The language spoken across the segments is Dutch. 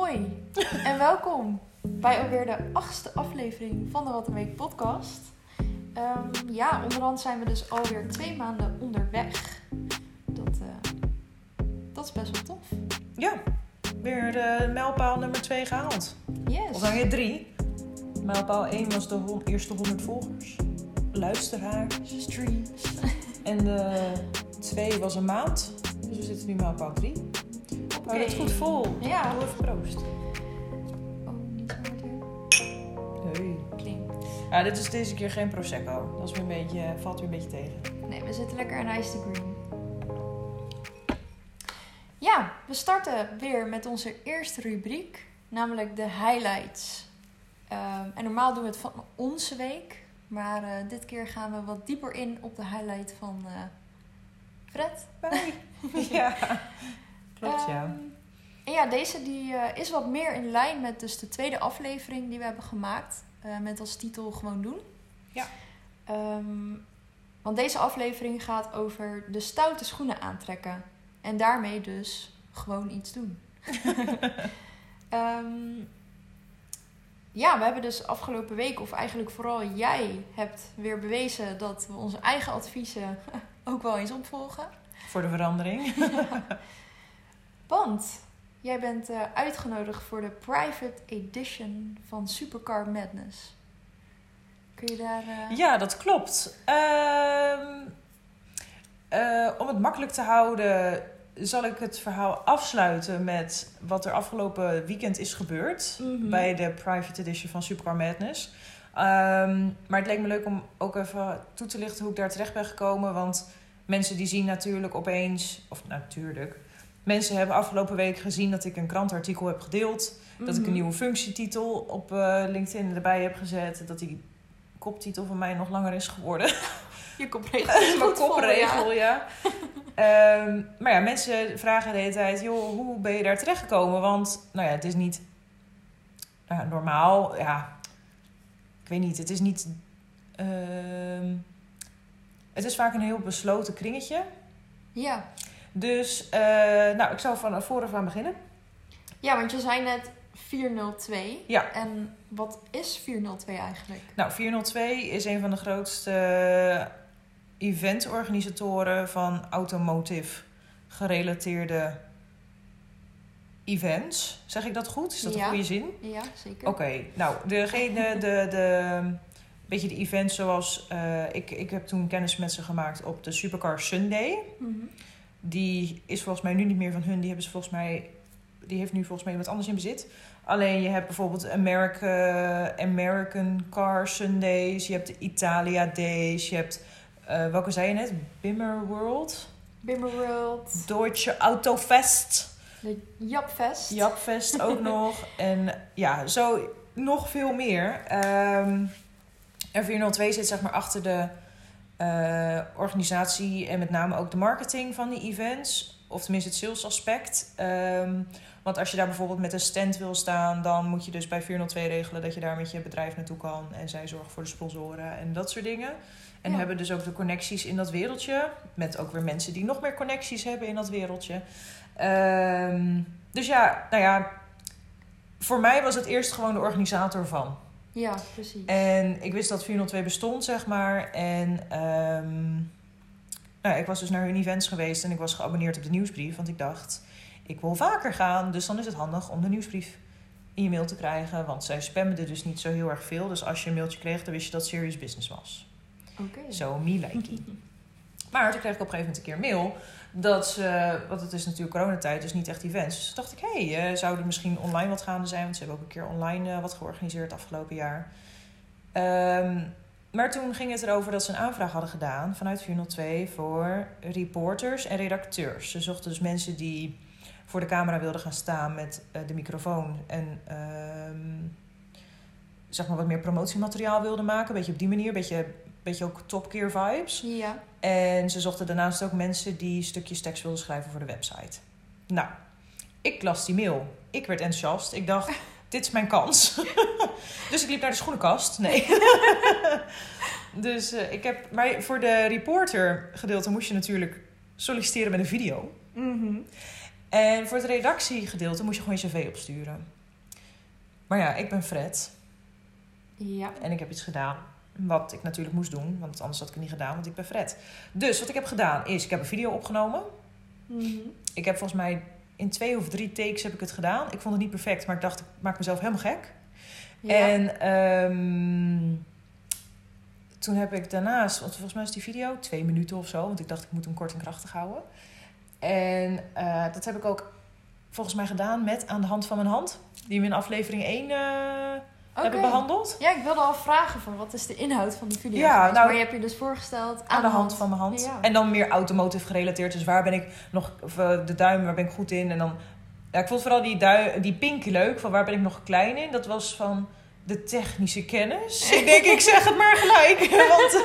Hoi en welkom bij alweer de achtste aflevering van de Wat een Week podcast. Ehm, ja, onderhand zijn we dus alweer twee maanden onderweg. Dat, eh, dat is best wel tof. Ja, weer de mijlpaal nummer 2 gehaald. Yes. Of dan weer 3. Mijlpaal 1 was de hon- eerste 100 volgers. Luisteraars. Streams. En de 2 was een maand. Dus we zitten nu mijlpaal 3. Hou het goed vol. Ja. Doe even proost. Oh, niet zo. Hey. Klinkt. Ja, dit is deze keer geen Prosecco. Dat is weer een beetje, valt weer een beetje tegen. Nee, we zitten lekker in Ice the Green. Ja, we starten weer met onze eerste rubriek, namelijk de highlights. Ehm, en normaal doen we het van onze week, maar eh, dit keer gaan we wat dieper in op de highlight van eh, Fred. Bye. ja. Klopt, ja. Ehm, en ja, deze die, eh, is wat meer in lijn met dus de tweede aflevering die we hebben gemaakt. eh, met als titel Gewoon Doen. Ja. Ehm, want deze aflevering gaat over de stoute schoenen aantrekken. En daarmee dus gewoon iets doen. Ehm, ja, we hebben dus afgelopen week, of eigenlijk vooral jij, hebt weer bewezen dat we onze eigen adviezen ook wel eens opvolgen. Voor de verandering. Want jij bent eh, uitgenodigd voor de private edition van Supercar Madness. Kun je daar... eh, Ja, dat klopt. Ehm, eh, om het makkelijk te houden, zal ik het verhaal afsluiten met wat er afgelopen weekend is gebeurd Mhm. bij de private edition van Supercar Madness. Ehm, maar het leek me leuk om ook even toe te lichten hoe ik daar terecht ben gekomen. Want mensen die zien natuurlijk opeens, of natuurlijk, mensen hebben afgelopen week gezien dat ik een krantartikel heb gedeeld. Dat ik Mhm. een nieuwe functietitel op eh, LinkedIn erbij heb gezet. Dat die koptitel van mij nog langer is geworden. Je kopregel is Mijn kopregel, ja. ja. Ehm, maar ja, mensen vragen de hele tijd... joh, hoe ben je daar terechtgekomen? Want, nou ja, het is niet nou normaal. Ja, ik weet niet. Het is niet... ehm, het is vaak een heel besloten kringetje. Ja. Dus, eh, nou, ik zou van vooraf aan beginnen. ja, want je zei net 402. Ja. En wat is 402 eigenlijk? Nou, 402 is een van de grootste eventorganisatoren van automotive gerelateerde events. Zeg ik dat goed? Is dat Ja. een goede zin? Ja, zeker. Oké, nou, degene, de, de, beetje de events zoals... eh, ik, ik heb toen kennis met ze gemaakt op de Supercar Sunday. Mhm. Die is volgens mij nu niet meer van hun. Die hebben ze volgens mij... Die heeft nu volgens mij iemand anders in bezit. Alleen je hebt bijvoorbeeld America, American Car Sundays. Je hebt de Italia Days. Je hebt... eh, welke zei je net? Bimmer World. Bimmerworld. Deutsche Autofest. De Japfest. Japfest ook nog. En ja, zo nog veel meer. Ehm en 402 zit zeg maar achter de eh, organisatie en met name ook de marketing van die events. Of tenminste het sales aspect. Ehm, want als je daar bijvoorbeeld met een stand wil staan, dan moet je dus bij 402 regelen dat je daar met je bedrijf naartoe kan. En zij zorgen voor de sponsoren en dat soort dingen. En Ja. hebben dus ook de connecties in dat wereldje. Met ook weer mensen die nog meer connecties hebben in dat wereldje. Ehm, dus ja, nou ja, voor mij was het eerst gewoon de organisator van. Ja, precies. En ik wist dat 402 bestond, zeg maar. En ehm, nou, ik was dus naar hun events geweest en ik was geabonneerd op de nieuwsbrief. Want ik dacht, ik wil vaker gaan. Dus dan is het handig om de nieuwsbrief in je mail te krijgen. Want zij spamden dus niet zo heel erg veel. Dus als je een mailtje kreeg, dan wist je dat serious business was. Oké. Zo, me likey. Maar toen kreeg ik op een gegeven moment een keer mail dat ze, want het is natuurlijk coronatijd, dus niet echt events. Dus dacht ik, hé, hey, eh, zou er misschien online wat gaande zijn? Want ze hebben ook een keer online eh, wat georganiseerd afgelopen jaar. Ehm, maar toen ging het erover dat ze een aanvraag hadden gedaan vanuit 402 voor reporters en redacteurs. Ze zochten dus mensen die voor de camera wilden gaan staan met eh, de microfoon en ehm, zeg maar wat meer promotiemateriaal wilden maken. Beetje op die manier, beetje, beetje ook Top Gear vibes. Ja. En ze zochten daarnaast ook mensen die stukjes tekst wilden schrijven voor de website. Nou, ik las die mail. Ik werd enthousiast. Ik dacht, dit is mijn kans. dus ik liep naar de schoenenkast. Nee. dus eh, ik heb... Maar voor de reporter gedeelte moest je natuurlijk solliciteren met een video. Mhm. En voor het redactiegedeelte moest je gewoon je cv opsturen. Maar ja, ik ben Fred. Ja. En ik heb iets gedaan. Wat ik natuurlijk moest doen, want anders had ik het niet gedaan, want ik ben Fred. Dus wat ik heb gedaan is, ik heb een video opgenomen. Mhm. Ik heb volgens mij in twee of drie takes heb ik het gedaan. Ik vond het niet perfect, maar ik dacht, ik maak mezelf helemaal gek. Ja. En ehm, toen heb ik daarnaast, want volgens mij is die video twee minuten of zo, want ik dacht ik moet hem kort en krachtig houden. En eh, dat heb ik ook volgens mij gedaan met aan de hand van mijn hand, die we in aflevering 1 eh, hebben behandeld. Ja, ik wilde al vragen van wat is de inhoud van die video Ja, nou- maar je hebt je dus voorgesteld Aan de hand van mijn hand. Ja. En dan meer automotive gerelateerd. Dus waar ben ik nog, of, eh, de duim, waar ben ik goed in? En dan, ja, ik vond vooral die, dui, die pink leuk, van waar ben ik nog klein in? Dat was van de technische kennis. ik denk, ik zeg het maar gelijk. Want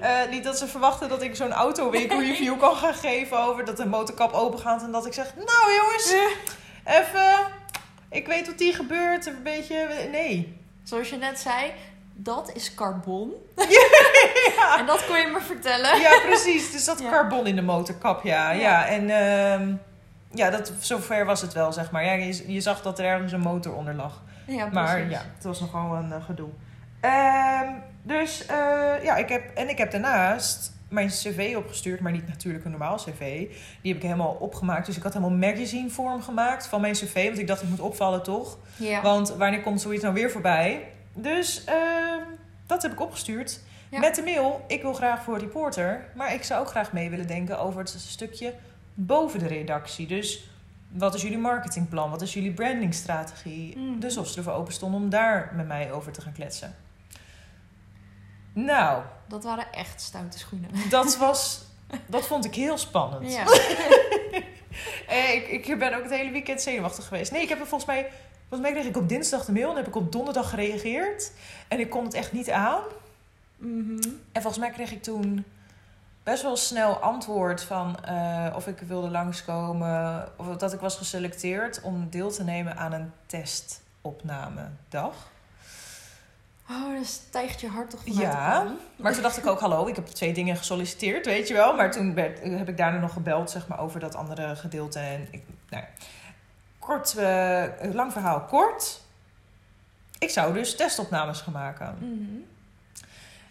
eh, niet dat ze verwachten dat ik zo'n autoweek review kan gaan geven over dat de motorkap open gaat. En dat ik zeg, nou jongens, even, ik weet wat hier gebeurt. Een beetje, nee. Zoals je net zei, dat is carbon. Ja. En dat kon je me vertellen. Ja, precies. Dus dat Ja. carbon in de motorkap, ja. Ja. ja. En ehm, ja, dat, zover was het wel, zeg maar. Ja, je, je zag dat er ergens een motor onder lag. Ja, Maar ja, het was nogal een eh, gedoe. Ehm, dus eh, ja, ik heb, en ik heb daarnaast mijn cv opgestuurd, maar niet natuurlijk een normaal cv. Die heb ik helemaal opgemaakt. Dus ik had helemaal magazine vorm gemaakt van mijn cv. Want ik dacht, ik moet opvallen toch? Ja. Want wanneer komt zoiets nou weer voorbij? Dus ehm, dat heb ik opgestuurd. Ja. Met de mail, ik wil graag voor reporter. Maar ik zou ook graag mee willen denken over het stukje boven de redactie. Dus wat is jullie marketingplan? Wat is jullie brandingstrategie? Mhm. Dus of ze ervoor open stonden om daar met mij over te gaan kletsen. Nou, Dat waren echt stoute schoenen. dat was... Dat vond ik heel spannend. Ja. Eh, ik, ik ben ook het hele weekend zenuwachtig geweest. Nee, ik heb er volgens mij... Volgens mij kreeg ik op dinsdag de mail en heb ik op donderdag gereageerd. En ik kon het echt niet aan. Mhm. En volgens mij kreeg ik toen best wel snel antwoord van eh, of ik wilde langskomen. Of dat ik was geselecteerd om deel te nemen aan een testopnamedag. Oh, dan stijgt je hart toch vanuit Ja. Maar toen dacht ik ook, hallo, ik heb twee dingen gesolliciteerd, weet je wel. Maar toen werd, heb ik daarna nog gebeld, zeg maar, over dat andere gedeelte. En ik, nou ja. Kort, eh, lang verhaal kort. Ik zou dus testopnames gaan maken. Mhm.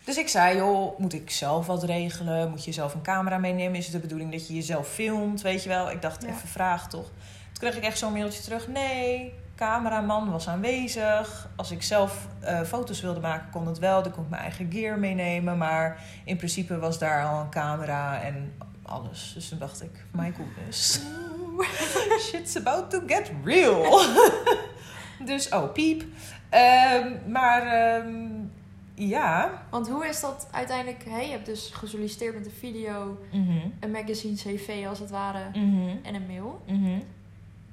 Dus ik zei, joh, moet ik zelf wat regelen? Moet je zelf een camera meenemen? Is het de bedoeling dat je jezelf filmt? Weet je wel? Ik dacht, Ja. even vraag toch. Toen kreeg ik echt zo'n mailtje terug. Nee, cameraman was aanwezig. Als ik zelf eh, foto's wilde maken, kon het wel. Dan kon ik mijn eigen gear meenemen. Maar in principe was daar al een camera en alles. Dus toen dacht ik, my goodness. Shit's about to get real. dus, oh, piep. Ehm, maar ehm, ja. Want hoe is dat uiteindelijk? Hè? Je hebt dus gesolliciteerd met een video, Mhm. een magazine CV als het ware Mhm. en een mail.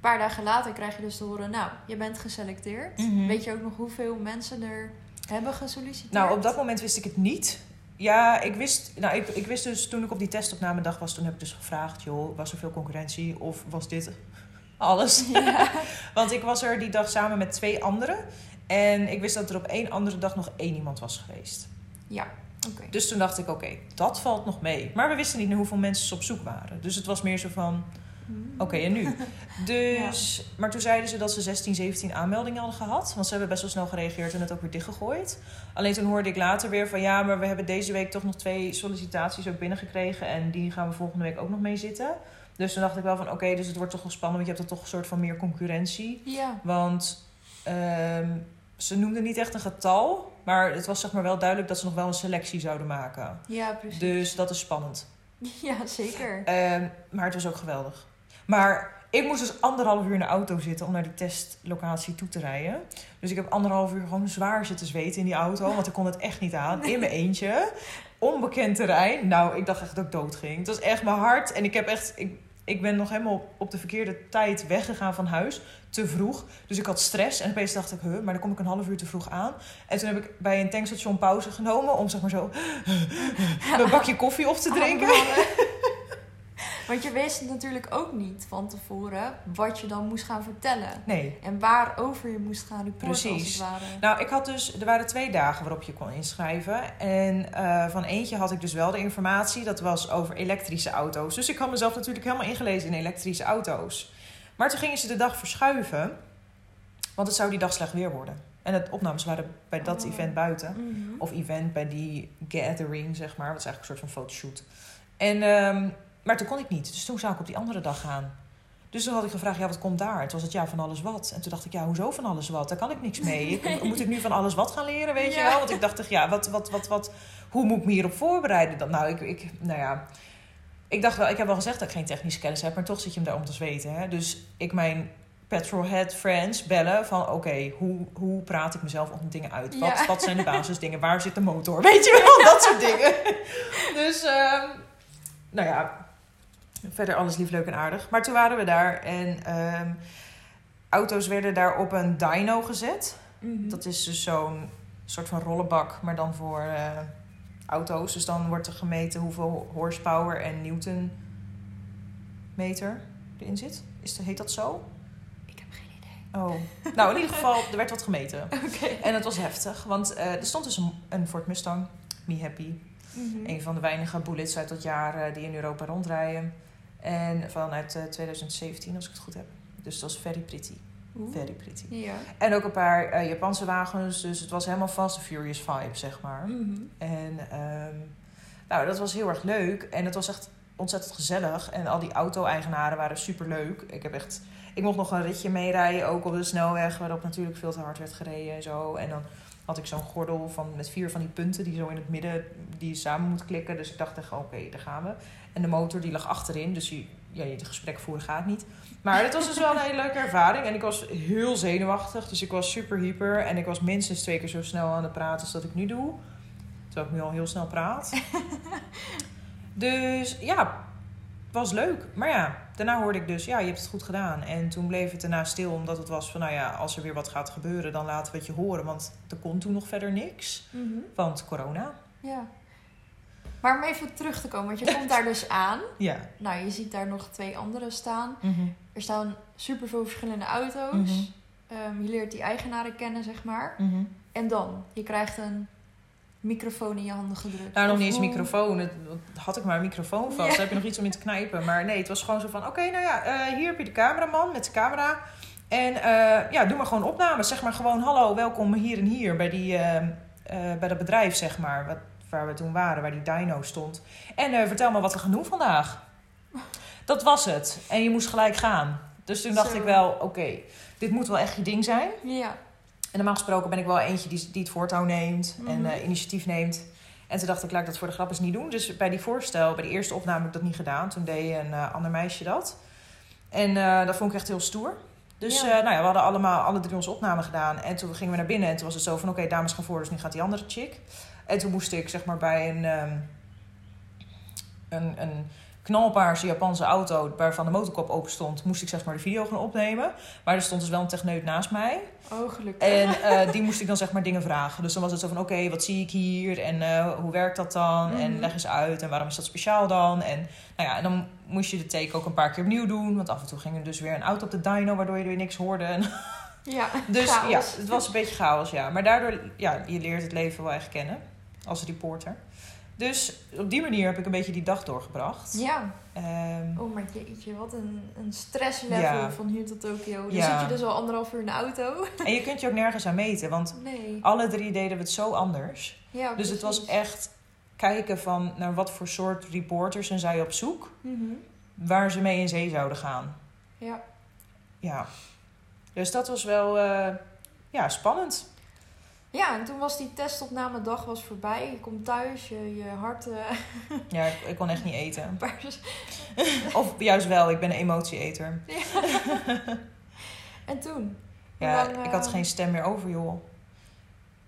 Een paar dagen later krijg je dus te horen, nou, je bent geselecteerd. Mhm. Weet je ook nog hoeveel mensen er hebben gesolliciteerd? Nou, op dat moment wist ik het niet. Ja, ik wist, nou, ik, ik wist dus toen ik op die testopname dag was, toen heb ik dus gevraagd, joh, was er veel concurrentie of was dit alles? Ja. Want ik was er die dag samen met twee anderen. En ik wist dat er op één andere dag nog één iemand was geweest. Ja, oké. Dus toen dacht ik, oké, dat valt nog mee. Maar we wisten niet naar hoeveel mensen ze op zoek waren. Dus het was meer zo van, Hmm. oké, en nu? Dus, maar toen zeiden ze dat ze 16, 17 aanmeldingen hadden gehad. Want ze hebben best wel snel gereageerd en het ook weer dichtgegooid. Alleen toen hoorde ik later weer van, ja, maar we hebben deze week toch nog twee sollicitaties ook binnengekregen. En die gaan we volgende week ook nog mee zitten. Dus toen dacht ik wel van, oké, dus het wordt toch wel spannend. Want je hebt dan toch een soort van meer concurrentie. Ja, Want ehm, ze noemden niet echt een getal. Maar het was zeg maar wel duidelijk dat ze nog wel een selectie zouden maken. ja, precies. Dus dat is spannend. Ja, zeker. Ehm, maar het was ook geweldig. Maar ik moest dus anderhalf uur in de auto zitten om naar die testlocatie toe te rijden. Dus ik heb anderhalf uur gewoon zwaar zitten zweten in die auto. Want ik kon het echt niet aan. In mijn eentje. Onbekend terrein. Nou, ik dacht echt dat ik dood ging. Het was echt mijn hart. En ik heb echt... Ik, ik ben nog helemaal op, de verkeerde tijd weggegaan van huis. Te vroeg. Dus ik had stress. En opeens dacht ik, huh, maar dan kom ik een half uur te vroeg aan. En toen heb ik bij een tankstation pauze genomen. Om zeg maar zo... mijn bakje koffie op te drinken. Want je wist natuurlijk ook niet van tevoren wat je dan moest gaan vertellen. Nee. En waarover je moest gaan reporten als Precies. het. Nou, ik had dus, er waren twee dagen waarop je kon inschrijven. En eh, van eentje had ik dus wel de informatie. Dat was over elektrische auto's. Dus ik had mezelf natuurlijk helemaal ingelezen in elektrische auto's. Maar toen gingen ze de dag verschuiven. Want het zou die dag slecht weer worden. En de opnames waren bij dat Oh. event buiten. Mhm. Of event bij die gathering, zeg maar. Dat is eigenlijk een soort van fotoshoot. En, ehm, maar toen kon ik niet. Dus toen zou ik op die andere dag gaan. Dus toen had ik gevraagd, ja, wat komt daar? Toen was het, ja, van alles wat. En toen dacht ik, ja, hoezo van alles wat? Daar kan ik niks mee. Ik- moet ik nu van alles wat gaan leren, weet je wel? Want ik dacht, ja, wat, wat, wat, wat, hoe moet ik me hierop voorbereiden? Dan, nou, ik, ik, nou ja... Ik dacht wel, ik heb wel gezegd dat ik geen technische kennis heb, maar toch zit je hem daar om te zweten. Hè? Dus ik mijn petrolhead friends bellen van oké, hoe, hoe praat ik mezelf op dingen uit? Wat, Ja. wat zijn de basisdingen? Waar zit de motor? Weet je wel, dat soort dingen. Dus, ehm, nou ja, verder alles lief, leuk en aardig. Maar toen waren we daar en ehm, auto's werden daar op een dyno gezet. Mhm. Dat is dus zo'n soort van rollenbak, maar dan voor eh, auto's. Dus dan wordt er gemeten hoeveel horsepower en newton meter erin zit. Is heet dat zo? Ik heb geen idee. Oh. Nou, in ieder geval, er werd wat gemeten. Oké. En het was heftig, want eh, er stond dus een, een Ford Mustang, Me Happy. Mhm. Een van de weinige bullets uit dat jaar eh, die in Europa rondrijden. En vanuit eh, 2017, als ik het goed heb. Dus dat was very pretty. Oeh. Very pretty. Ja. En ook een paar eh, Japanse wagens. Dus het was helemaal Fast and Furious vibe, zeg maar. Mhm. En ehm, nou, dat was heel erg leuk. En het was echt ontzettend gezellig. En al die auto-eigenaren waren super leuk. Ik heb echt... Ik mocht nog een ritje meerijden, ook op de snelweg, waarop natuurlijk veel te hard werd gereden en zo. En dan had ik zo'n gordel van, met vier van die punten die zo in het midden die je samen moet klikken. Dus ik dacht echt, oké, daar gaan we. En de motor die lag achterin, dus je, ja, je gesprek voeren gaat niet. Maar het was dus wel een hele leuke ervaring. En ik was heel zenuwachtig, dus ik was super hyper. En ik was minstens twee keer zo snel aan het praten als dat ik nu doe. Terwijl ik nu al heel snel praat. dus ja, het was leuk. Maar ja, daarna hoorde ik dus, ja, je hebt het goed gedaan. En toen bleef het daarna stil, omdat het was van, nou ja, als er weer wat gaat gebeuren, dan laten we het je horen. Want er kon toen nog verder niks. Mhm. Want corona. Ja. Maar om even terug te komen, want je komt daar dus aan. Ja. Nou, je ziet daar nog twee anderen staan. Mhm. Er staan superveel verschillende auto's. Mhm. Ehm, je leert die eigenaren kennen, zeg maar. Mhm. En dan, je krijgt een microfoon in je handen gedrukt. Nou, nog niet eens microfoon. Het, had ik maar een microfoon vast, Ja. heb je nog iets om in te knijpen. Maar nee, het was gewoon zo van... Oké, nou ja, eh, hier heb je de cameraman met zijn camera. En eh, ja, doe maar gewoon opnames. Zeg maar gewoon... Hallo, welkom hier en hier bij, die, eh, eh, bij dat bedrijf, zeg maar. Wat, waar we toen waren, waar die dyno stond. En eh, vertel me wat we gaan doen vandaag. Dat was het. En je moest gelijk gaan. Dus toen dacht Zo. ik wel... Oké, dit moet wel echt je ding zijn. Ja. En normaal gesproken ben ik wel eentje die, die het voortouw neemt en Mhm. eh, initiatief neemt. En toen dacht ik, laat ik dat voor de grap eens niet doen. Dus bij die voorstel, bij de eerste opname heb ik dat niet gedaan. Toen deed een eh, ander meisje dat. En dat vond ik echt heel stoer. Dus Ja. nou ja, we hadden allemaal alle drie onze opname gedaan. En toen gingen we naar binnen en toen was het zo van... Oké, dames gaan voor, dus nu gaat die andere chick. En toen moest ik zeg maar bij een... ehm, een, een knalpaarse Japanse auto waarvan de motorkop open stond... moest ik zeg maar de video gaan opnemen. Maar er stond dus wel een techneut naast mij. Oh, gelukkig. En eh, die moest ik dan zeg maar dingen vragen. Dus dan was het zo van, oké, wat zie ik hier? En eh, hoe werkt dat dan? En Mhm. leg eens uit. En waarom is dat speciaal dan? En, nou ja, en dan moest je de take ook een paar keer opnieuw doen. Want af en toe ging er dus weer een auto op de dyno... waardoor je er weer niks hoorde. En ja, dus chaos. ja, het was een beetje chaos, ja. Maar daardoor, ja, je leert het leven wel echt kennen. Als reporter. Dus op die manier heb ik een beetje die dag doorgebracht. Ja. Ehm, Oh, maar jeetje, wat een, een stresslevel Ja. van hier tot Tokio. Dan Ja. zit je dus al anderhalf uur in de auto. en je kunt je ook nergens aan meten. Want Nee. alle drie deden we het zo anders. Ja, Dus het was echt kijken van naar wat voor soort reporters zijn zij op zoek. Mhm. Waar ze mee in zee zouden gaan. Ja. Ja. Dus dat was wel eh, ja, spannend. Ja, en toen was die testopname dag was voorbij. Je komt thuis, je, je hart... eh, Ja, ik, ik kon echt niet eten. Of juist wel, ik ben een emotieeter. en toen? Ja, ik had eh, geen stem meer over, joh.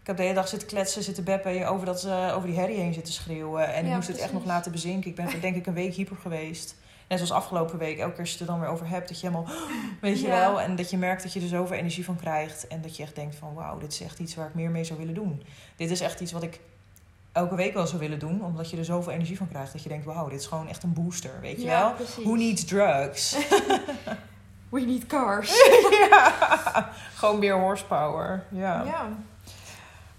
Ik heb de hele dag zitten kletsen, zitten beppen, over, dat, eh, over die herrie heen zitten schreeuwen. En ik Ja, moest het echt nog laten bezinken. Ik ben denk ik een week hyper geweest. Net zoals afgelopen week. Elke keer als je het er dan weer over hebt, dat je helemaal... Weet je wel? En dat je merkt dat je er zoveel energie van krijgt. En dat je echt denkt van, wauw, dit is echt iets waar ik meer mee zou willen doen. Dit is echt iets wat ik elke week wel zou willen doen. Omdat je er zoveel energie van krijgt. Dat je denkt, wauw, dit is gewoon echt een booster. Weet je Ja, wel? precies. Who needs drugs? We need cars. ja, gewoon meer horsepower. Ja. ja.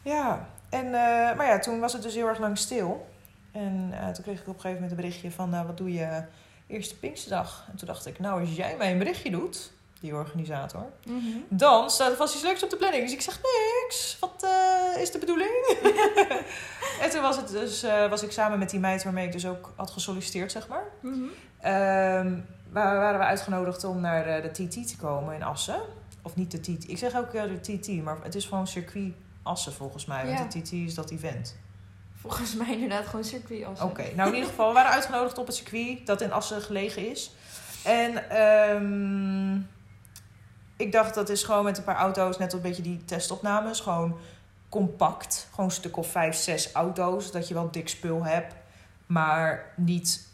Ja, en, eh, maar ja, toen was het dus heel erg lang stil. En eh, toen kreeg ik op een gegeven moment een berichtje van... eh, wat doe je eerste Pinksterdag? En toen dacht ik, nou, als jij mij een berichtje doet, die organisator... Mhm. dan staat er vast iets leuks op de planning. Dus ik zeg, niks. Wat eh, is de bedoeling? en toen was, het dus, eh, was ik samen met die meid waarmee ik dus ook had gesolliciteerd, zeg maar... Mhm. Ehm, waar waren we uitgenodigd om naar eh, de TT te komen in Assen. Of niet de TT. Ik zeg ook de TT, maar het is gewoon circuit Assen volgens mij. Want de TT is dat event. Volgens mij inderdaad gewoon circuit Oké, nou in ieder geval, we waren uitgenodigd op het circuit dat in Assen gelegen is. En ehm, ik dacht dat is gewoon met een paar auto's, net een beetje die testopnames, gewoon compact. Gewoon een stuk of vijf, zes auto's, dat je wel dik spul hebt, maar niet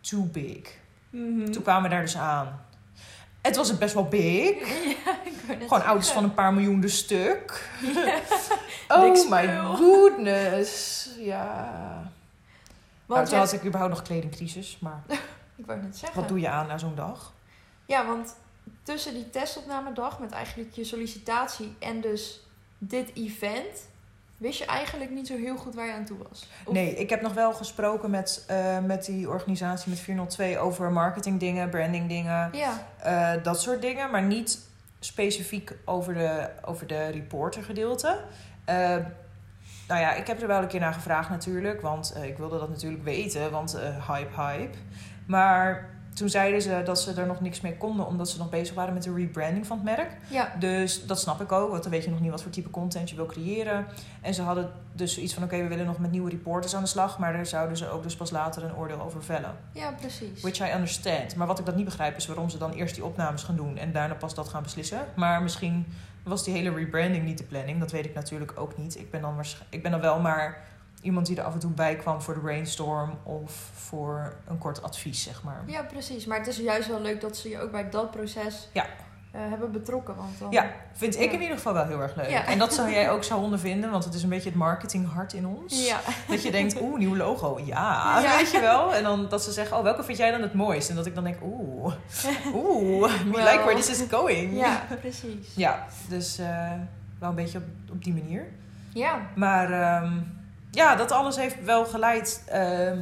too big. Mhm. Toen kwamen we daar dus aan. Het was het best wel big. Ja, Gewoon auto's zeggen. van een paar miljoen de stuk. Oh my goodness. Ja. Want Nou, had ik überhaupt nog kledingcrisis. Maar ik wou net zeggen. wat doe je aan na zo'n dag? Ja, want tussen die testopnamedag met eigenlijk je sollicitatie en dus dit event, wist je eigenlijk niet zo heel goed waar je aan toe was. Of- Nee, ik heb nog wel gesproken met, eh, met die organisatie, met 402, over marketing dingen, branding dingen, Ja, eh, dat soort dingen. Maar niet specifiek over de, over de reporter gedeelte. Eh, nou ja, ik heb er wel een keer naar gevraagd natuurlijk, want ik wilde dat natuurlijk weten, want hype, hype. Maar toen zeiden ze dat ze er nog niks mee konden, omdat ze nog bezig waren met de rebranding van het merk. ja, Dus dat snap ik ook, want dan weet je nog niet wat voor type content je wil creëren. En ze hadden dus zoiets van: oké, we willen nog met nieuwe reporters aan de slag, maar daar zouden ze ook dus pas later een oordeel over vellen. ja, precies. Which I understand. Maar wat ik dat niet begrijp is waarom ze dan eerst die opnames gaan doen en daarna pas dat gaan beslissen. Maar misschien was die hele rebranding niet de planning, dat weet ik natuurlijk ook niet. Ik ben dan, waarsch- ik ben dan wel maar iemand die er af en toe bij kwam voor de brainstorm of voor een kort advies, zeg maar. Ja, precies. Maar het is juist wel leuk dat ze je ook bij dat proces Ja. eh, hebben betrokken. Want dan... Ja, vind ik Ja. in ieder geval wel heel erg leuk. Ja. En dat zou jij ook zo ondervinden, want het is een beetje het marketinghart in ons. Ja. Dat je denkt, oeh, nieuw logo. Ja, weet je wel. En dan dat ze zeggen, oh, welke vind jij dan het mooist? En dat ik dan denk, oeh, oeh, we like where this is going. ja, precies. Ja, dus eh, wel een beetje op, op die manier. Ja, Maar ehm, ja, dat alles heeft wel geleid. ehm,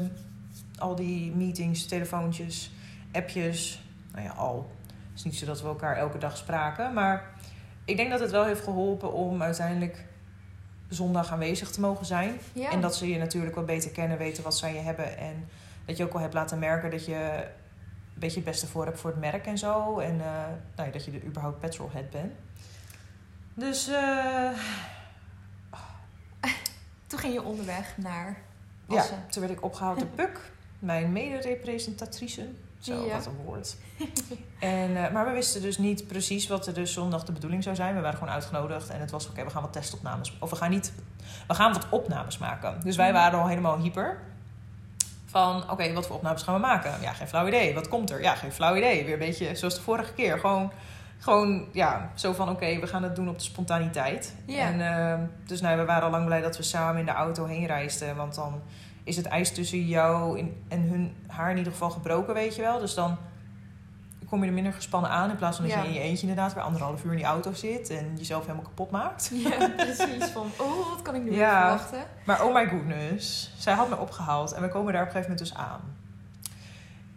al die meetings, telefoontjes, appjes. Nou ja, al. Het is niet zo dat we elkaar elke dag spraken. Maar ik denk dat het wel heeft geholpen om uiteindelijk zondag aanwezig te mogen zijn. ja. En dat ze je natuurlijk wat beter kennen, weten wat zij je hebben. En dat je ook wel hebt laten merken dat je een beetje het beste voor hebt voor het merk en zo. En eh, nou ja, dat je er überhaupt petrolhead bent. Dus eh, Toen ging je onderweg naar ja, Assen. toen werd ik opgehaald door Puk, mijn mede-representatrice. Zo, Ja. wat een woord. en, eh, maar we wisten dus niet precies wat er dus zondag de bedoeling zou zijn. We waren gewoon uitgenodigd en het was oké, we gaan wat testopnames. Of we gaan niet, we gaan wat opnames maken. Dus wij Mhm. waren al helemaal hyper. Van, oké, wat voor opnames gaan we maken? Ja, geen flauw idee. Wat komt er? Ja, geen flauw idee. Weer een beetje zoals de vorige keer. Gewoon, gewoon ja, zo van, oké, we gaan het doen op de spontaniteit. Ja. En, eh, dus nou, we waren al lang blij dat we samen in de auto heen reisden. Want dan is het ijs tussen jou en hun haar in ieder geval gebroken, weet je wel. Dus dan kom je er minder gespannen aan. In plaats van dat Ja. je in je eentje inderdaad weer anderhalf uur in die auto zit. En jezelf helemaal kapot maakt. Ja, precies. Van, oh, wat kan ik nu weer verwachten? Maar oh my goodness, zij had me opgehaald en we komen daar op een gegeven moment dus aan.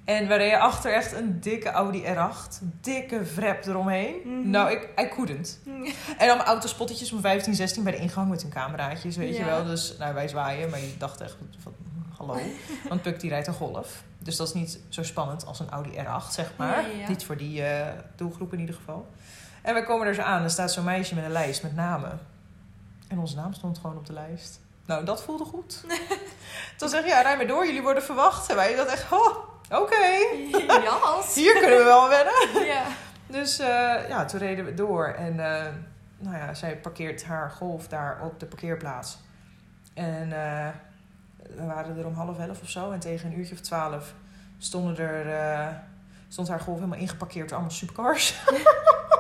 En we reden achter echt een dikke Audi R8, dikke vrep eromheen. Mhm. Nou, ik I couldn't. En dan autospottetjes van 15, 16 bij de ingang met hun cameraatjes, weet je wel. Dus nou, wij zwaaien, maar je dacht echt van, hallo. Want Puk die rijdt een Golf. Dus dat is niet zo spannend als een Audi R8, zeg maar. Ja. Niet voor die eh, doelgroep in ieder geval. En we komen er zo aan, er staat zo'n meisje met een lijst met namen. En onze naam stond gewoon op de lijst. Nou, dat voelde goed. Toen zeg je, ja, rij maar door, jullie worden verwacht. En wij dat echt, oh, oké, Jas. hier kunnen we wel wennen. Ja. Dus eh, ja, toen reden we door. En eh, nou ja, zij parkeert haar golf daar op de parkeerplaats. En eh, we waren er om half elf of zo. En tegen een uurtje of twaalf stonden er, stond haar golf helemaal ingeparkeerd door allemaal supercars.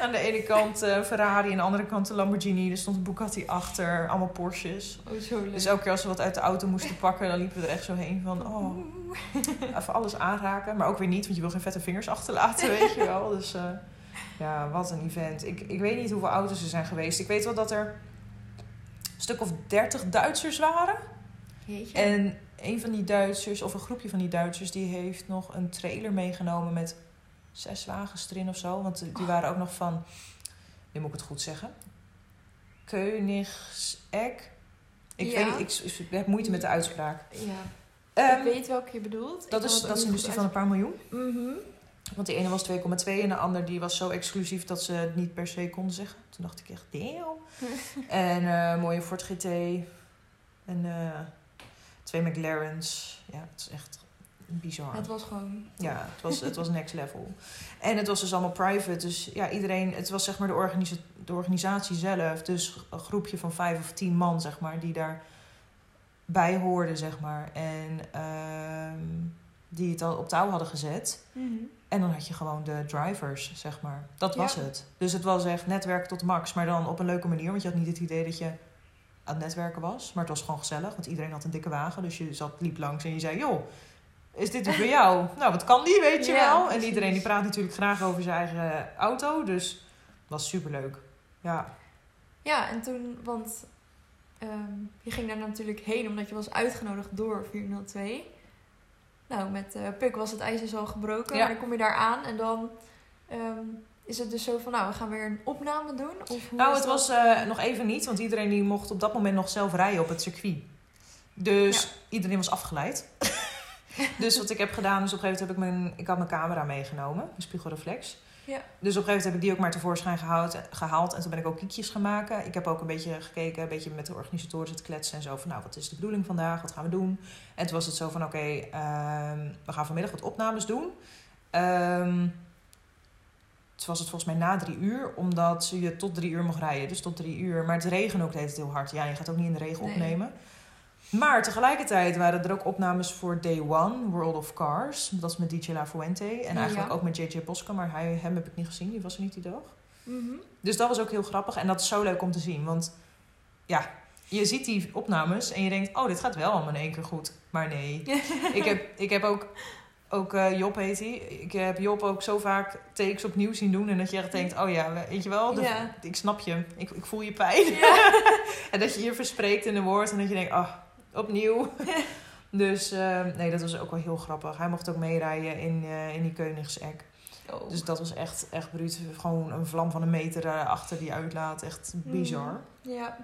Aan de ene kant eh, Ferrari, aan de andere kant de Lamborghini. Er stond een Bugatti achter, allemaal Porsches. Oh, zo leuk. Dus elke keer als we wat uit de auto moesten pakken, dan liepen we er echt zo heen van... Oh, even alles aanraken. Maar ook weer niet, want je wil geen vette vingers achterlaten, weet je wel. Dus eh, ja, wat een event. Ik, ik weet niet hoeveel auto's er zijn geweest. Ik weet wel dat er een stuk of 30 Duitsers waren. Jeetje. En een van die Duitsers, of een groepje van die Duitsers, die heeft nog een trailer meegenomen met zes wagens erin of zo. Want die waren ook nog van, nu moet ik het goed zeggen, Koenigsegg. Ik, Ja. weet ik, ik heb moeite met de uitspraak. Ja, Ehm, ik weet welke je bedoelt. dat is, dat is ook een industrie van een paar miljoen. uit- Mhm. Want die ene was 2,2 en de ander die was zo exclusief dat ze het niet per se konden zeggen. Toen dacht ik echt, damn. en eh mooie Ford GT. En eh, twee McLaren's. Ja, het is echt bizar. Het was gewoon... Ja, het was, het was next level. En het was dus allemaal private. Dus ja, iedereen... Het was zeg maar de, organisa de organisatie zelf. Dus een groepje van vijf of tien man, zeg maar, die daarbij hoorden, zeg maar. En ehm, die het al op touw hadden gezet. Mhm. En dan had je gewoon de drivers, zeg maar. Dat was Ja. het. Dus het was echt netwerk tot max. Maar dan op een leuke manier. Want je had niet het idee dat je aan het netwerken was. Maar het was gewoon gezellig. Want iedereen had een dikke wagen. Dus je zat, liep langs en je zei... joh, is dit voor jou? nou, wat kan die, weet je Ja, wel? En precies. iedereen die praat natuurlijk graag over zijn eigen auto. Dus het was superleuk. Ja. Ja, en toen, want ehm, je ging daar natuurlijk heen omdat je was uitgenodigd door 402. Nou, met eh Puk was het ijs dus al gebroken, Ja. maar dan kom je daar aan en dan ehm, is het dus zo van, nou, we gaan weer een opname doen? Of hoe Nou, het dat? was eh, nog even niet. Want iedereen die mocht op dat moment nog zelf rijden op het circuit. Dus iedereen was afgeleid. dus wat ik heb gedaan, is op een gegeven moment heb ik mijn, ik had mijn camera meegenomen, mijn spiegelreflex. Ja. Dus op een gegeven moment heb ik die ook maar tevoorschijn gehaald, gehaald. En toen ben ik ook kiekjes gaan maken. Ik heb ook een beetje gekeken, een beetje met de organisatoren zitten kletsen en zo. Van nou, wat is de bedoeling vandaag? Wat gaan we doen? En toen was het zo van oké, ehm, we gaan vanmiddag wat opnames doen. Ehm toen was het volgens mij na drie uur, omdat je tot drie uur mag rijden. Dus tot drie uur. Maar het regent ook de hele tijd heel hard. Ja, je gaat ook niet in de regen Nee. opnemen. Maar tegelijkertijd waren er ook opnames voor Day One, World of Cars. Dat is met DJ La Fuente. En eigenlijk Ja. ook met JJ Bosca, maar hij, hem heb ik niet gezien. Die was er niet die dag. Mhm. Dus dat was ook heel grappig. En dat is zo leuk om te zien. Want ja, je ziet die opnames en je denkt... oh, dit gaat wel allemaal in één keer goed. Maar nee. ik, heb, ik heb ook... Ook eh, Job heet hij. Ik heb Job ook zo vaak takes opnieuw zien doen. En dat je echt denkt, oh ja, weet je wel, de- Ja. ik snap je. Ik, ik voel je pijn. en dat je je verspreekt in een woord en dat je denkt, ah, opnieuw. dus eh, nee, dat was ook wel heel grappig. Hij mocht ook meerijden in, eh, in die Koenigsegg. Oh. Dus dat was echt, echt bruut. Gewoon een vlam van een meter eh, achter die uitlaat. Echt bizar. Ja.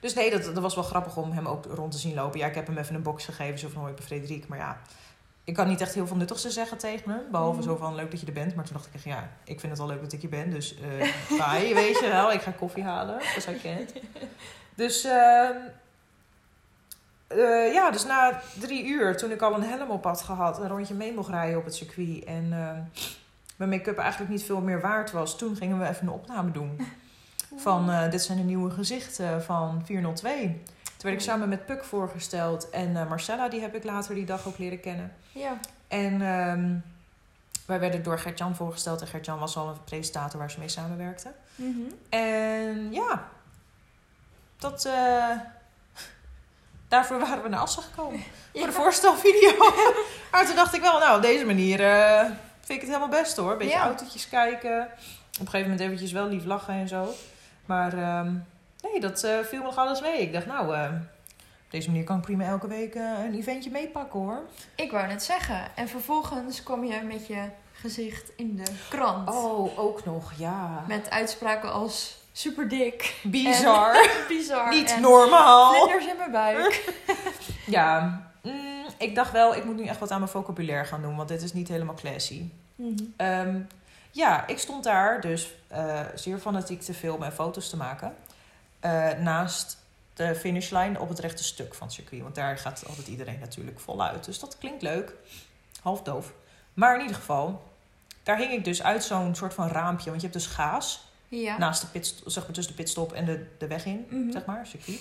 Dus nee, dat, dat was wel grappig om hem ook rond te zien lopen. Ja, ik heb hem even een box gegeven, zo van hoi, ben Frederik. Maar ja, ik kan niet echt heel veel nuttigs te zeggen tegen hem. Behalve Mhm. zo van leuk dat je er bent. Maar toen dacht ik echt, ja, ik vind het wel leuk dat ik hier ben. Dus eh bye, weet je wel. Ik ga koffie halen, als hij kent. Dus ehm, eh, ja, dus na drie uur, toen ik al een helm op had gehad, een rondje mee mocht rijden op het circuit en ehm, mijn make-up eigenlijk niet veel meer waard was, toen gingen we even een opname doen van eh, dit zijn de nieuwe gezichten van 402. Toen werd ik samen met Puk voorgesteld en eh, Marcella, die heb ik later die dag ook leren kennen. Ja. En ehm, wij werden door Gert-Jan voorgesteld en Gert-Jan was al een presentator waar ze mee samenwerkten. Mhm. En ja, dat, daarvoor waren we naar Assen gekomen. Voor de voorstelvideo. maar toen dacht ik wel, nou, op deze manier eh, vind ik het helemaal best hoor. Beetje Ja. autootjes kijken. Op een gegeven moment eventjes wel lief lachen en zo. Maar ehm, nee, dat eh, viel me nog alles mee. Ik dacht, nou, eh, op deze manier kan ik prima elke week een eventje meepakken hoor. Ik wou net zeggen. En vervolgens kwam je met je gezicht in de krant. Oh, ook nog, ja. Met uitspraken als super dik. Bizar. Bizar. Niet en normaal. Vlinders in mijn buik. Ja, mm, ik dacht wel, ik moet nu echt wat aan mijn vocabulaire gaan doen, want dit is niet helemaal classy. Mhm. Ehm, ja, ik stond daar dus eh, zeer fanatiek te filmen en foto's te maken. eh, naast de finishlijn op het rechte stuk van het circuit. Want daar gaat altijd iedereen natuurlijk voluit. Dus dat klinkt leuk. Half doof. Maar in ieder geval, daar hing ik dus uit zo'n soort van raampje. Want je hebt dus gaas Ja. naast de pit, zeg maar tussen de pitstop en de, de weg in, Mhm. zeg maar, circuit.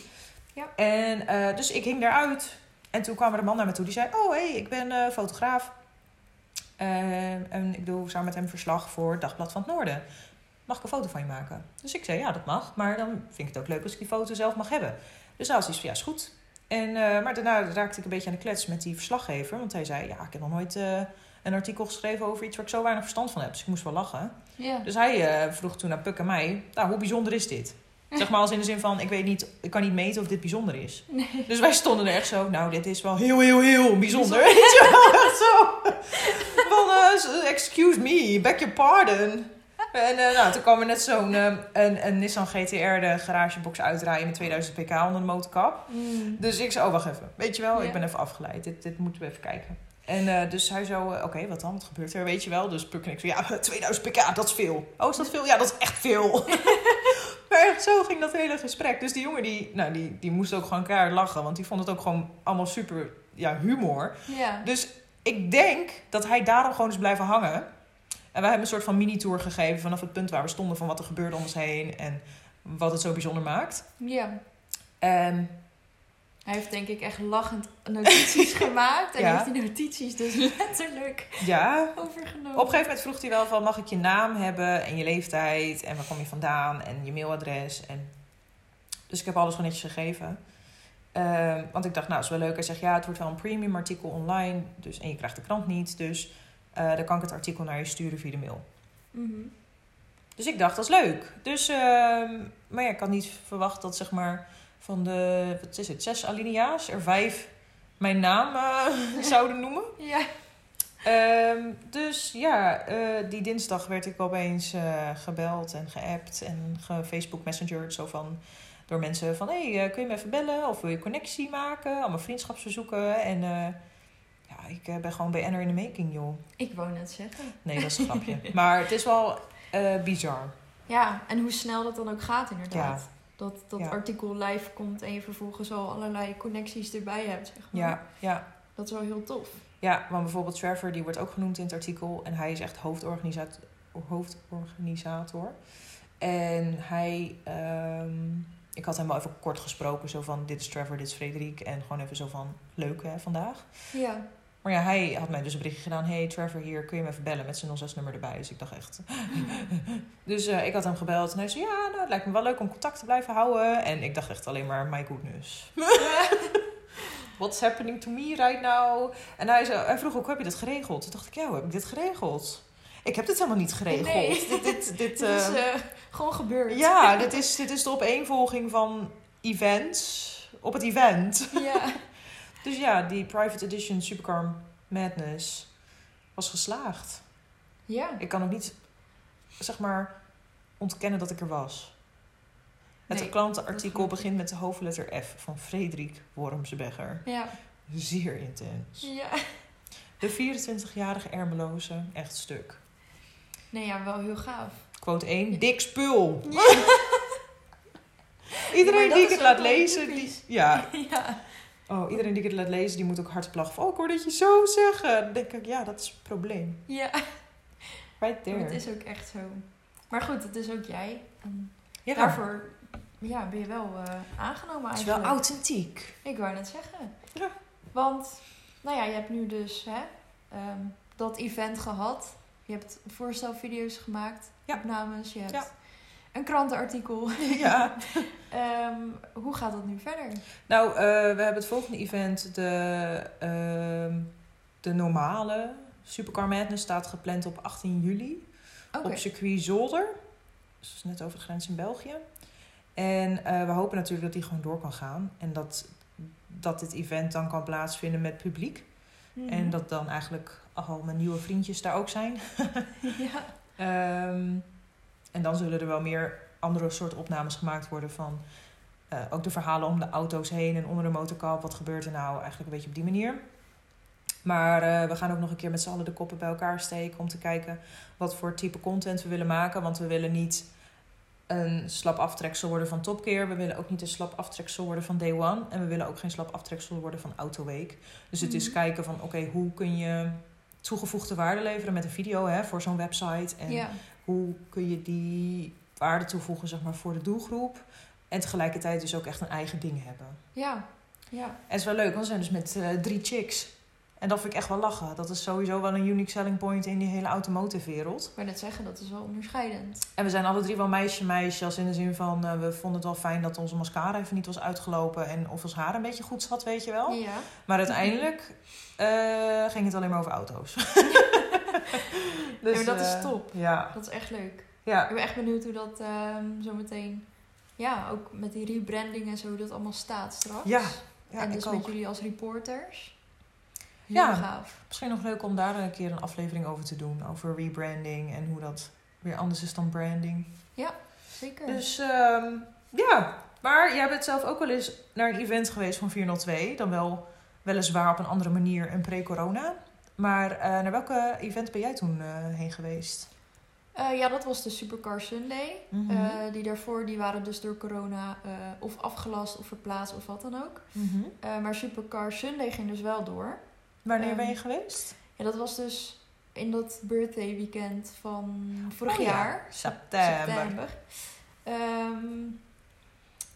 Ja. En dus dus ik hing daaruit. En toen kwam er een man naar me toe die zei: Oh, hé, hey, ik ben eh, fotograaf. Eh, en ik doe samen met hem verslag voor het Dagblad van het Noorden. mag ik een foto van je maken? Dus ik zei, ja, dat mag. Maar dan vind ik het ook leuk als ik die foto zelf mag hebben. Dus hij was iets van, ja, is goed. En, uh, maar daarna raakte ik een beetje aan de klets met die verslaggever. Want hij zei, ja, ik heb nog nooit uh, een artikel geschreven over iets waar ik zo weinig verstand van heb. Dus ik moest wel lachen. Dus hij uh, vroeg toen naar Puk en mij, nou, hoe bijzonder is dit? Zeg maar als in de zin van, ik weet niet, ik kan niet meten of dit bijzonder is. Nee. Dus wij stonden er echt zo, nou, dit is wel heel, heel, heel bijzonder. Weet je wel, zo. Van, excuse me, beg your pardon. En uh, nou, toen kwam er net zo'n uh, een, een Nissan GTR de garagebox uitdraaien met 2000 pk onder de motorkap. Mm. Dus ik zei, oh wacht even. Weet je wel, Ja. ik ben even afgeleid. Dit, dit moeten we even kijken. En uh, dus hij zo, oké, wat dan? Wat gebeurt er? Weet je wel? Dus Puk en ik zo, ja, 2000 pk, dat is veel. Oh, is dat veel? Ja, dat is echt veel. maar echt zo ging dat hele gesprek. Dus die jongen, die, nou, die, die moest ook gewoon keihard lachen. Want die vond het ook gewoon allemaal super, ja, humor. Ja. Dus ik denk dat hij daarom gewoon is blijven hangen. En wij hebben een soort van mini-tour gegeven vanaf het punt waar we stonden van wat er gebeurde om ons heen en wat het zo bijzonder maakt. ja. En Hij heeft denk ik echt lachend notities gemaakt. En Ja. heeft die notities dus letterlijk ja, overgenomen. op een gegeven moment vroeg hij wel van mag ik je naam hebben en je leeftijd en waar kom je vandaan en je mailadres. En... Dus ik heb alles gewoon netjes gegeven. Ehm, want ik dacht, nou, is wel leuk. Hij zegt, ja, het wordt wel een premium artikel online. Dus, en je krijgt de krant niet. Dus eh, dan kan ik het artikel naar je sturen via de mail. Mhm. Dus ik dacht, dat is leuk. Dus, ehm, maar ja, ik had niet verwacht dat zeg maar van de, wat is het, zes alinea's, er vijf mijn naam eh, zouden noemen. Ja. Ehm, dus ja, eh, die dinsdag werd ik opeens gebeld en geappt en ge Facebook Messenger zo van door mensen van hé, hey, kun je me even bellen of wil je connectie maken, allemaal vriendschapsverzoeken en ik eh, ben gewoon BN'er in de making joh. Ik wou net zeggen. Nee, dat is een grapje. Maar het is wel eh, bizar. Ja, en hoe snel dat dan ook gaat inderdaad. Ja. Dat dat Ja. artikel live komt en je vervolgens al allerlei connecties erbij hebt, zeg maar. Ja, ja. Dat is wel heel tof. Ja, want bijvoorbeeld Trevor, die wordt ook genoemd in het artikel. En hij is echt hoofdorganisator. hoofdorganisator. En hij... ehm, ik had hem wel even kort gesproken. Zo van, dit is Trevor, dit is Frederik. En gewoon even zo van, leuk hè, vandaag. Ja. Maar ja, hij had mij dus een berichtje gedaan. Hey Trevor, hier, kun je me even bellen met zijn 06-nummer erbij. Dus ik dacht echt... dus eh, ik had hem gebeld. En hij zei, ja, nou, het lijkt me wel leuk om contact te blijven houden. En ik dacht echt alleen maar, my goodness. What's happening to me right now? En hij, zei, hij vroeg ook, hoe heb je dat geregeld? Toen dacht ik, ja, hoe heb ik dit geregeld? Ik heb dit helemaal niet geregeld. Nee. Dit, dit, dit, is eh, eh, gewoon gebeurd. ja, dit is, dit is de opeenvolging van events op het event. Ja. Dus ja, die private edition Supercar Madness was geslaagd. Ja. Ik kan ook niet, zeg maar, ontkennen dat ik er was. Het Nee, klantenartikel begint met de hoofdletter F van Frederik Wormsebegger. Ja. Zeer intens. Ja. De 24-jarige Ermeloze, echt stuk. Nee, ja, wel heel gaaf. Quote 1, Ja. dik spul. Ja. Iedereen die ik het laat lezen, die, ja, ja. Oh, iedereen die ik het laat lezen, die moet ook hard lachen. van, Oh, ik hoor dat je zo zeggen. Dan denk ik, ja, dat is het probleem. Ja. Right Maar there. het is ook echt zo. Maar goed, het is ook jij. Ja, daarvoor ja, ben je wel eh, aangenomen het is eigenlijk. wel authentiek. Ik wou net zeggen. Ja. Want, nou ja, je hebt nu dus hè, ehm, dat event gehad. Je hebt voorstelvideo's gemaakt, Ja. opnames. Je hebt. Een krantenartikel. ja. Ehm, hoe gaat dat nu verder? Nou, eh, we hebben het volgende event, de, ehm, de normale Supercar Madness, staat gepland op 18 juli. Oké. Op circuit Zolder. Dus dat is net over de grens in België. En eh, we hopen natuurlijk dat die gewoon door kan gaan. En dat, dat dit event dan kan plaatsvinden met publiek. Mhm. En dat dan eigenlijk al mijn nieuwe vriendjes daar ook zijn. ja. Ehm, en dan zullen er wel meer andere soort opnames gemaakt worden van eh, ook de verhalen om de auto's heen en onder de motorkap. Wat gebeurt er nou eigenlijk een beetje op die manier. Maar eh, we gaan ook nog een keer met z'n allen de koppen bij elkaar steken om te kijken wat voor type content we willen maken. Want we willen niet een slap aftreksel worden van Top Gear. We willen ook niet een slap aftreksel worden van Day One. En we willen ook geen slap aftreksel worden van Autoweek. Dus het is Mhm. kijken van oké, hoe kun je toegevoegde waarde leveren met een video hè, voor zo'n website. En ja. Hoe kun je die waarde toevoegen zeg maar, voor de doelgroep. En tegelijkertijd dus ook echt een eigen ding hebben. Ja. Ja. En het is wel leuk, want we zijn dus met eh, drie chicks. En dat vind ik echt wel lachen. Dat is sowieso wel een unique selling point in die hele automotive wereld. Ik wou net zeggen, dat is wel onderscheidend. En we zijn alle drie wel meisje-meisje. Als in de zin van, eh, we vonden het wel fijn dat onze mascara even niet was uitgelopen. En of ons haar een beetje goed zat, weet je wel. Ja. Maar uiteindelijk eh, ging het alleen maar over auto's. ja, maar dat eh, is top. Ja, Dat is echt leuk. ja. Ik ben echt benieuwd hoe dat ehm zo meteen... Ja, ook met die rebranding en zo, hoe dat allemaal staat straks. Ja, ja en dus ook. met jullie als reporters. Heel Ja. gaaf. Misschien nog leuk om daar een keer een aflevering over te doen. Over rebranding en hoe dat weer anders is dan branding. Zeker. Dus ehm, ja, maar jij bent zelf ook wel eens naar een event geweest van 402. Dan wel weliswaar op een andere manier en pre-corona. Maar eh, naar welke event ben jij toen eh, heen geweest? Eh, ja, dat was de Supercar Sunday. Mhm. Die daarvoor die waren dus door corona of afgelast of verplaatst of wat dan ook. Eh, maar Supercar Sunday ging dus wel door. Wanneer Ehm, ben je geweest? Ja, dat was dus in dat birthday weekend van vorig Oh ja, jaar. September. September. Ehm,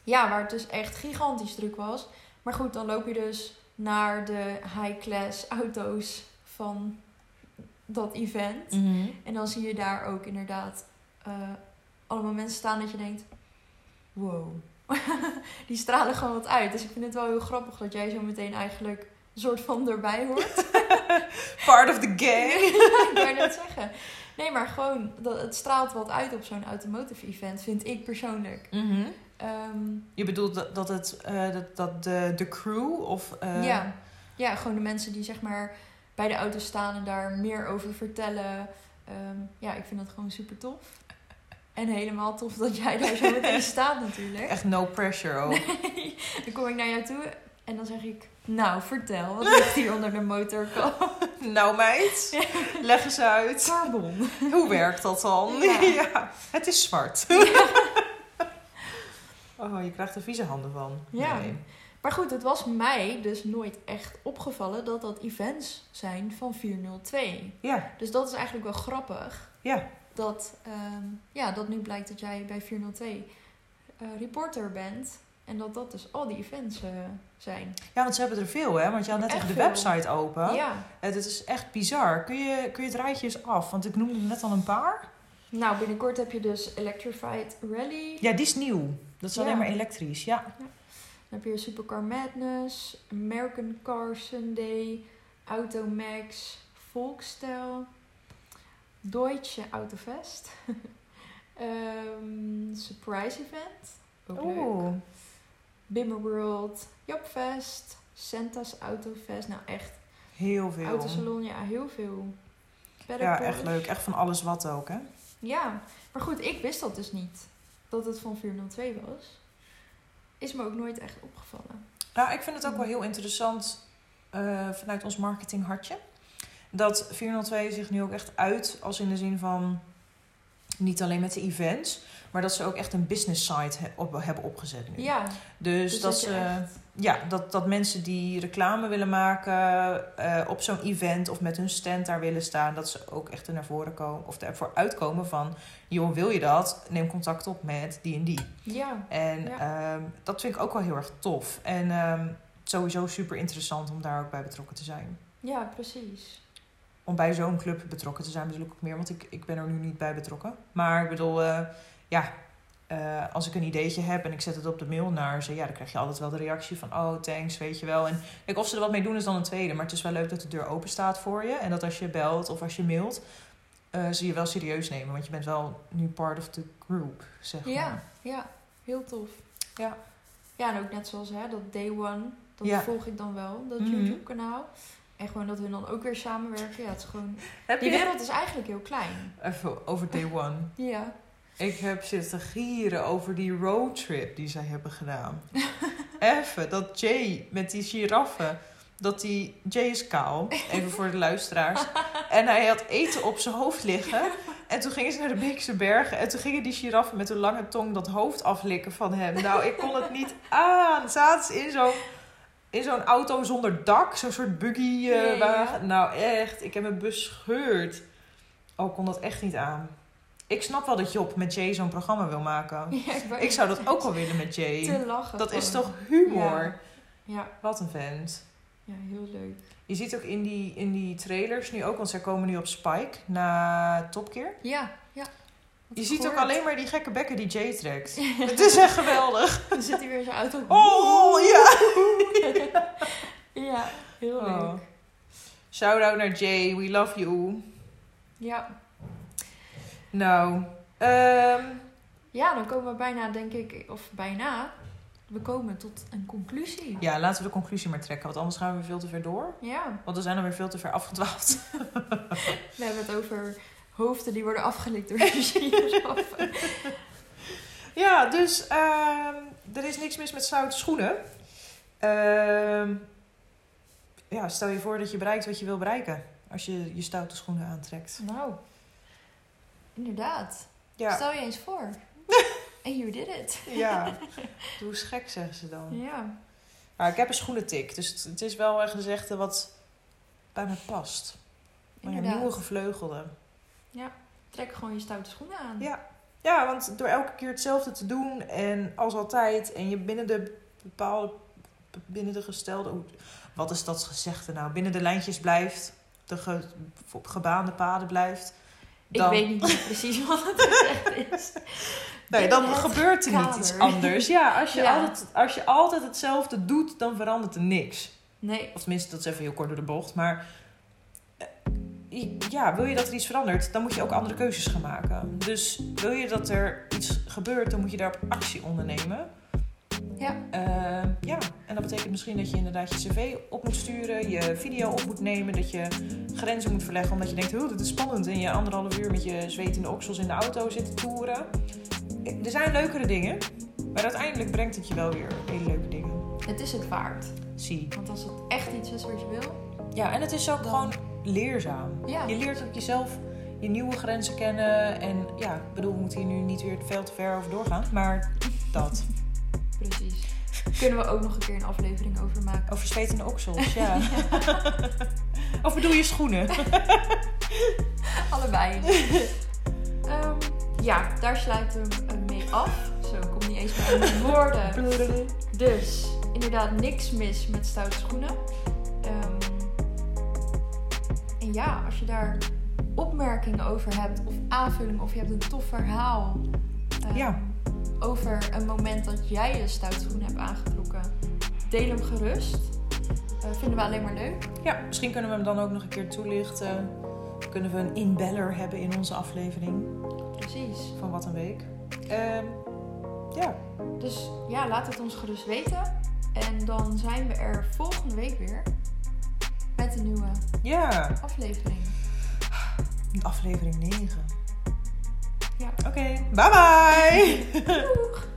ja, waar het dus echt gigantisch druk was. Maar goed, dan loop je dus naar de high-class auto's van dat event. Mhm. En dan zie je daar ook inderdaad eh, allemaal mensen staan dat je denkt... Wow. Die stralen gewoon wat uit. Dus ik vind het wel heel grappig dat jij zo meteen eigenlijk een soort van erbij hoort. Part of the game. ik wou net zeggen. Nee, maar gewoon, dat, het straalt wat uit op zo'n automotive event, vind ik persoonlijk. Mhm. Ehm, Je bedoelt dat, dat, het, eh, dat, dat de, de crew of... eh, ja. ja, gewoon de mensen die zeg maar bij de auto staan en daar meer over vertellen. Ehm, ja, ik vind dat gewoon super tof. En helemaal tof dat jij daar zo meteen staat natuurlijk. Echt no pressure ook. dan kom ik naar jou toe en dan zeg ik... Nou, vertel, wat ligt hier onder de motorkap? nou meid, leg eens uit. Carbon. Hoe werkt dat dan? Ja. Ja, het is zwart. Oh, je krijgt er vieze handen van. Ja. Nee. Maar goed, het was mij dus nooit echt opgevallen dat dat events zijn van 402. Ja, Dus dat is eigenlijk wel grappig. ja. Dat, ehm, ja, dat nu blijkt dat jij bij 402 eh, reporter bent. En dat dat dus al die events eh, zijn. ja, want ze hebben er veel, hè? Want je had net Echt even de veel. website open. Ja. Het is echt bizar. Kun je, kun je het rijtje eens af? Want ik noemde er net al een paar. Nou, binnenkort heb je dus Electrified Rally. Ja, die is nieuw. Dat is Ja. alleen maar elektrisch, ja. Dan heb je Supercar Madness, American Car Sunday, Automax, Volksstijl, Deutsche Autofest, Ehm, Surprise Event, ook leuk. Oeh. Bimmer World, Jobfest, Santa's Autofest. Nou echt, Heel veel. Autosalon, ja, heel veel. Better Ja, Porsche. echt leuk. Echt van alles wat ook, hè? Ja, maar goed, ik wist dat dus niet. Dat het van 402 was. Is me ook nooit echt opgevallen. Nou, ik vind het ook wel heel interessant eh, vanuit ons marketinghartje. Dat 402 zich nu ook echt uit als in de zin van niet alleen met de events, maar dat ze ook echt een business site op, hebben opgezet nu. Ja, Dus, dus dat, dat ze, echt- ja, dat, dat mensen die reclame willen maken eh, op zo'n event of met hun stand daar willen staan, dat ze ook echt er naar voren komen of ervoor uitkomen van, joh, wil je dat? Neem contact op met die en die. ja, En Ja. ehm, dat vind ik ook wel heel erg tof. En ehm, sowieso super interessant om daar ook bij betrokken te zijn. ja, precies. Om bij zo'n club betrokken te zijn bedoel ik ook meer, want ik, ik ben er nu niet bij betrokken. Maar ik bedoel, eh, ja, eh, als ik een ideetje heb en ik zet het op de mail naar ze, ja, dan krijg je altijd wel de reactie van, oh, thanks, weet je wel. En kijk, of ze er wat mee doen is dan een tweede, maar het is wel leuk dat de deur open staat voor je. En dat als je belt of als je mailt, eh, ze je wel serieus nemen, want je bent wel nu part of the group, zeg maar. Ja, ja, heel tof. Ja. Ja, en ook net zoals hè, dat Day One, dat Ja. volg ik dan wel, dat Mhm. YouTube-kanaal. En gewoon dat hun dan ook weer samenwerken. Ja, het is gewoon... Heb Die je wereld is eigenlijk heel klein. Even over day one. Ja. Ik heb zitten gieren over die roadtrip die zij hebben gedaan. Even, dat Jay met die giraffen. Dat die... Jay is kaal, even voor de luisteraars. En hij had eten op zijn hoofd liggen. En toen gingen ze naar de Beekse Bergen. En toen gingen die giraffen met hun lange tong dat hoofd aflikken van hem. Nou, ik kon het niet aan. Zaten ze in zo'n... In zo'n auto zonder dak, zo'n soort buggy ja. wagen. Nou echt, ik heb me bescheurd. Oh, ik kon dat echt niet aan. Ik snap wel dat Job met Jay zo'n programma wil maken. ja ik, zou dat ook wel willen met Jay. Te lachen. Dat is toch humor? Ja. Wat een vent. Ja, heel leuk. Je ziet ook in die, in die trailers nu ook, want zij komen nu op Spike na Top Gear. Ja, ja. Je ziet ook alleen maar die gekke bekken die Jay trekt. Het is echt geweldig. Dan zit hij weer in zijn auto. Oh, ja. ja, heel leuk. Oh. Shout out naar Jay, we love you. Ja. Nou, ehm, ja, dan komen we bijna, denk ik, of bijna, we komen tot een conclusie. ja, laten we de conclusie maar trekken, want anders gaan we weer veel te ver door. Ja, Want we zijn dan weer veel te ver afgedwaald. we hebben het over hoofden die worden afgelikt door giraf. Ja, dus ehm, er is niks mis met stoute schoenen. Ehm, ja, stel je voor dat je bereikt wat je wil bereiken. Als je je stoute schoenen aantrekt. nou, inderdaad. Ja, Stel je eens voor. And you did it. ja. doe eens gek, zeggen ze dan. Ja, Maar ik heb een schoenentik, dus het, het is wel een gezegde wat bij me past. Maar ja, nieuwe gevleugelde. Trek gewoon je stoute schoenen aan. Ja. ja, want door elke keer hetzelfde te doen en als altijd en je binnen de bepaalde, binnen de gestelde, wat is dat gezegde nou? Binnen de lijntjes blijft, de ge, gebaande paden blijft. Ik weet niet precies wat het gezegd is. Nee, dan gebeurt er niet iets anders. Ja, als je, Ja. Altijd, als je altijd hetzelfde doet, dan verandert er niks. Nee, Of tenminste, dat is even heel kort door de bocht. Maar eh, ja, wil je dat er iets verandert, dan moet je ook andere keuzes gaan maken. Dus wil je dat er iets gebeurt, dan moet je daarop actie ondernemen. Ja. Eh, ja, en dat betekent misschien dat je inderdaad je cv op moet sturen, je video op moet nemen, dat je grenzen moet verleggen omdat je denkt, oh, dit is spannend en je anderhalf uur met je zwetende oksels in de auto zit te toeren. Eh, Er zijn leukere dingen, maar uiteindelijk brengt het je wel weer hele leuke dingen. Het is het waard. Zie. Want als het echt iets is wat je wil, Ja, en het is ook Dan- gewoon leerzaam. ja. Je leert ook jezelf je nieuwe grenzen kennen. En ja, ik bedoel, we moeten hier nu niet weer veel te ver over doorgaan. Maar dat. Precies. Kunnen we ook nog een keer een aflevering over maken. Over zwetende oksels, ja. of bedoel je schoenen? Allebei. Ehm, ja, daar sluiten we hem mee af. Zo, ik kom niet eens meer mijn woorden. Dus, inderdaad, niks mis met stoute schoenen. Ehm, en ja, als je daar opmerkingen over hebt, of aanvulling, of je hebt een tof verhaal ehm, Ja. Over een moment dat jij je stoute schoenen hebt aangetrokken, deel hem gerust. Eh, vinden we alleen maar leuk. Ja, misschien kunnen we hem dan ook nog een keer toelichten. Kunnen we een inbeller hebben in onze aflevering Precies. van Wat een Week. Ehm, ja, Dus ja, laat het ons gerust weten. En dan zijn we er volgende week weer met een nieuwe ja. aflevering. aflevering 9. Ja. Oké, bye bye! Doeg!